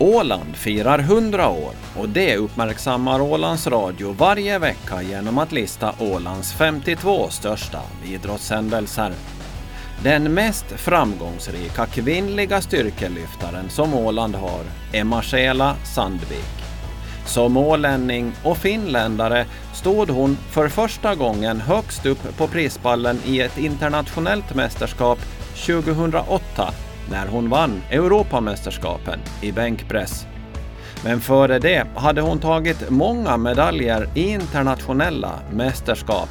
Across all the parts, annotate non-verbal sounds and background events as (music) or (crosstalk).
Åland firar 100 år och det uppmärksammar Ålands Radio varje vecka genom att lista Ålands 52 största idrottshändelser. Den mest framgångsrika kvinnliga styrkelyftaren som Åland har är Marcela Sandvik. Som ålänning och finländare stod hon för första gången högst upp på prispallen i ett internationellt mästerskap 2008 när hon vann Europamästerskapen i bänkpress. Men före det hade hon tagit många medaljer i internationella mästerskap.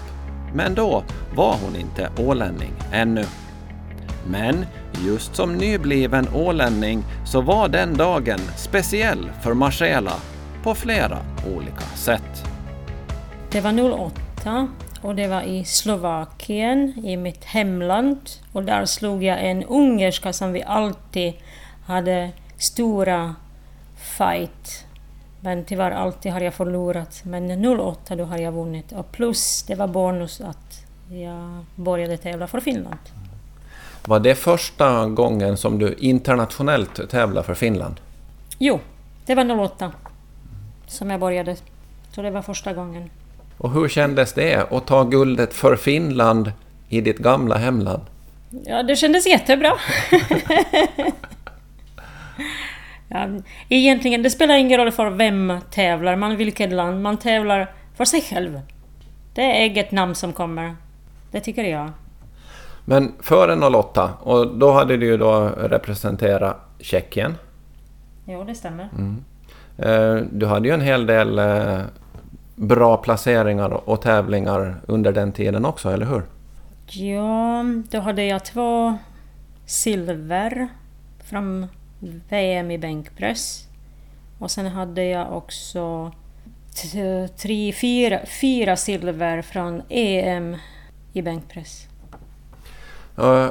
Men då var hon inte ålänning ännu. Men just som nybliven ålänning så var den dagen speciell för Marcela på flera olika sätt. Det var 08 och det var i Slovakien, i mitt hemland. Och där slog jag en ungerska som vi alltid hade stora fight. Men tyvärr alltid har jag förlorat. Men 08 då har jag vunnit. Och plus det var bonus att jag började tävla för Finland. Var det första gången som du internationellt tävlade för Finland? Jo, det var 08 som jag började. Så det var första gången. Och hur kändes det att ta guldet för Finland i ditt gamla hemland? Ja, det kändes jättebra. (laughs) ja, egentligen, det spelar ingen roll för vem tävlar man, vilket land. Man tävlar för sig själv. Det är eget namn som kommer. Det tycker jag. Men före 08, och då hade du ju då representerat Tjeckien. Jo, det stämmer. Mm. Eh, du hade ju en hel del eh, bra placeringar och tävlingar under den tiden också, eller hur? Ja, då hade jag två silver från VM i bänkpress. Och sen hade jag också tre, fyra, fyra silver från EM i bänkpress.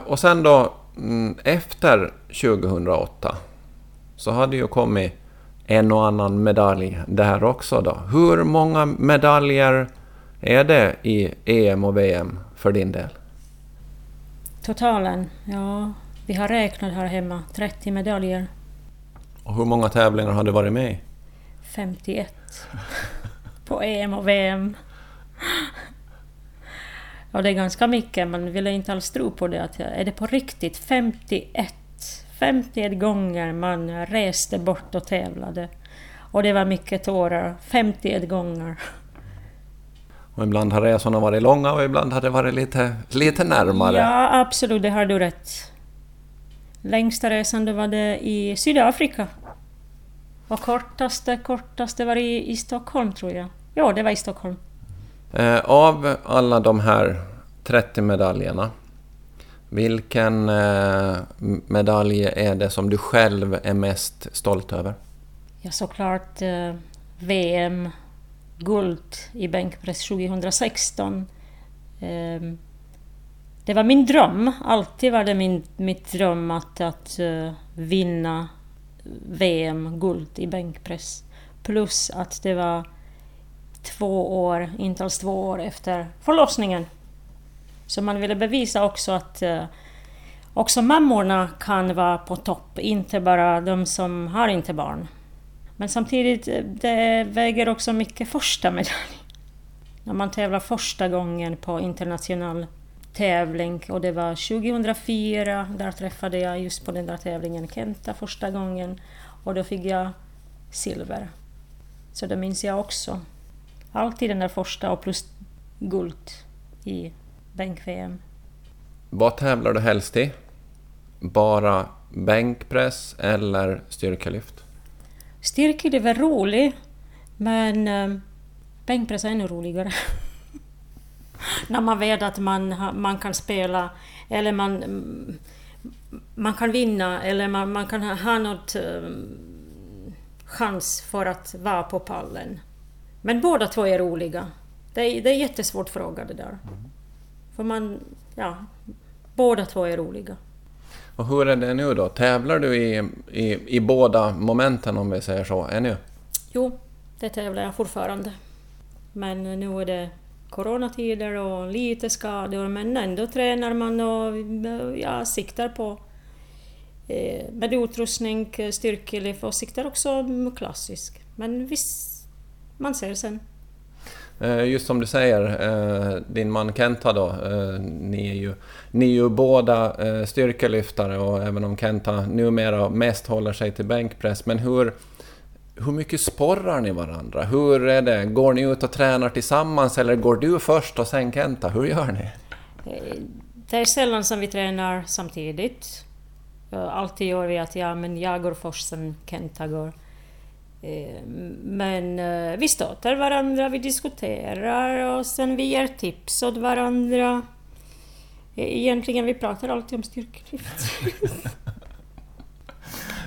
Och sen då mm, efter 2008 så hade ju kommit en och annan medalj där också då. Hur många medaljer är det i EM och VM för din del? Totalen? Ja, vi har räknat här hemma. 30 medaljer. Och hur många tävlingar har du varit med i? 51. (laughs) På EM och VM. Ja, det är ganska mycket. Man vill inte alls tro på det. Att, är det på riktigt 51? 51 gånger man reste bort och tävlade. Och det var mycket tårar. 51 gånger. Och ibland har resorna varit långa och ibland har det varit lite, lite närmare. Ja, absolut, det har du rätt. Längsta resan det var det i Sydafrika. Och kortaste, kortaste var i, i Stockholm tror jag. Ja, det var i Stockholm. Eh, av alla de här 30 medaljerna, vilken eh, medalj är det som du själv är mest stolt över? Ja, såklart eh, VM guld i bänkpress 2016. Eh, det var min dröm. Alltid var det min mitt dröm att, att uh, vinna VM-guld i bänkpress. Plus att det var två år, inte alls två år efter förlossningen. Så man ville bevisa också att eh, också mammorna kan vara på topp, inte bara de som har inte barn. Men samtidigt, eh, det väger också mycket första medalj. När man tävlar första gången på internationell tävling och det var 2004, där träffade jag just på den där tävlingen Kenta första gången och då fick jag silver. Så det minns jag också. Alltid den där första och plus guld i bänk-VM. Vad tävlar du helst i? Bara bänkpress eller styrkelyft? Styrkelyft är roligt, men äh, bänkpress är ännu roligare. (laughs) När man vet att man, man kan spela eller man, man kan vinna eller man, man kan ha något um, chans för att vara på pallen. Men båda två är roliga. Det är, det är jättesvårt fråga det där. För man, ja, båda två är roliga. Och hur är det nu då? Tävlar du i, i, i båda momenten om vi säger så, ännu? Jo, det tävlar jag fortfarande. Men nu är det coronatider och lite skador men ändå tränar man och jag siktar på eh, med utrustning, styrkelyft och siktar också klassisk. Men visst, man ser sen. Eh, just som du säger, eh, din man Kenta då, eh, ni är ju, ni är ju båda styrkelyftare och även om Kenta numera mest håller sig till bänkpress, men hur, hur mycket sporrar ni varandra? Hur är det? Går ni ut och tränar tillsammans eller går du först och sen Kenta? Hur gör ni? Det är sällan som vi tränar samtidigt. Alltid gör vi att ja, men jag går först, sen Kenta går. Eh, men eh, vi stöter varandra, vi diskuterar och sen vi ger tips åt varandra. Eh, egentligen, vi pratar alltid om styrkelyft. (laughs)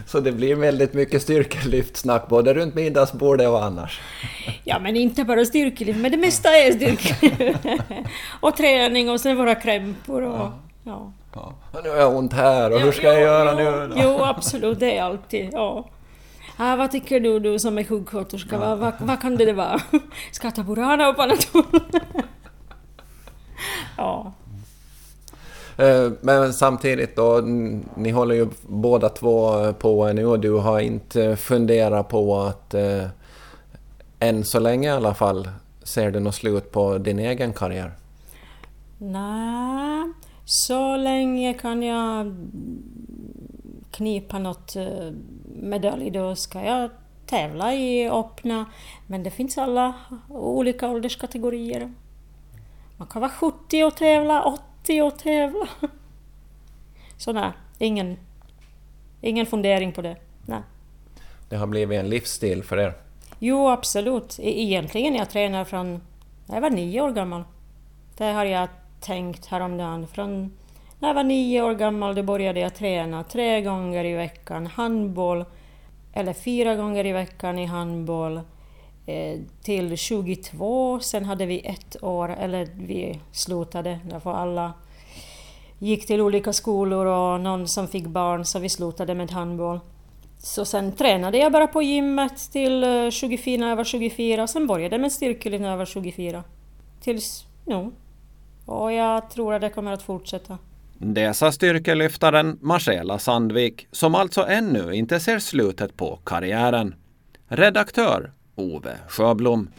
Så det blir väldigt mycket styrkelyftsnack både runt middagsbordet och annars? (laughs) Ja, men inte bara styrkelyft, men det mesta är styrkelyft. (laughs) och träning och sen våra krämpor och... Ja. ja. ja. Nu har jag ont här och hur ska jag göra nu då? Jo, absolut, det är alltid... Ja. Ah, vad tycker du, du som är sjuksköterska? Ja. Vad, vad, vad, kan det vara? (laughs) Ska jag ta Burana och Panadol? (laughs) ja. Eh, men samtidigt då, ni håller ju båda två på nu och du har inte funderat på att eh, än så länge i alla fall ser du något slut på din egen karriär? Nej, så länge kan jag knipa något eh, medalj då ska jag tävla i öppna. Men det finns alla olika ålderskategorier. Man kan vara 70 och tävla, 80 och tävla. (laughs) Så nej, ingen, ingen fundering på det. Nej. Det har blivit en livsstil för er? Jo, absolut. E-, egentligen jag tränar från jag var nio år gammal. Det har jag tänkt häromdagen. Från när jag var nio år gammal då började jag träna tre gånger i veckan handboll, eller fyra gånger i veckan i handboll, eh, till 22. Sen hade vi ett år, eller vi slutade, därför alla gick till olika skolor och någon som fick barn så vi slutade med handboll. Så sen tränade jag bara på gymmet till eh, 24, när jag var 24 och sen började jag med styrkelyft när jag var 24. Tills nu. Och jag tror att det kommer att fortsätta. Det sa styrkelyftaren Marcela Sandvik, som alltså ännu inte ser slutet på karriären. Redaktör Ove Sjöblom.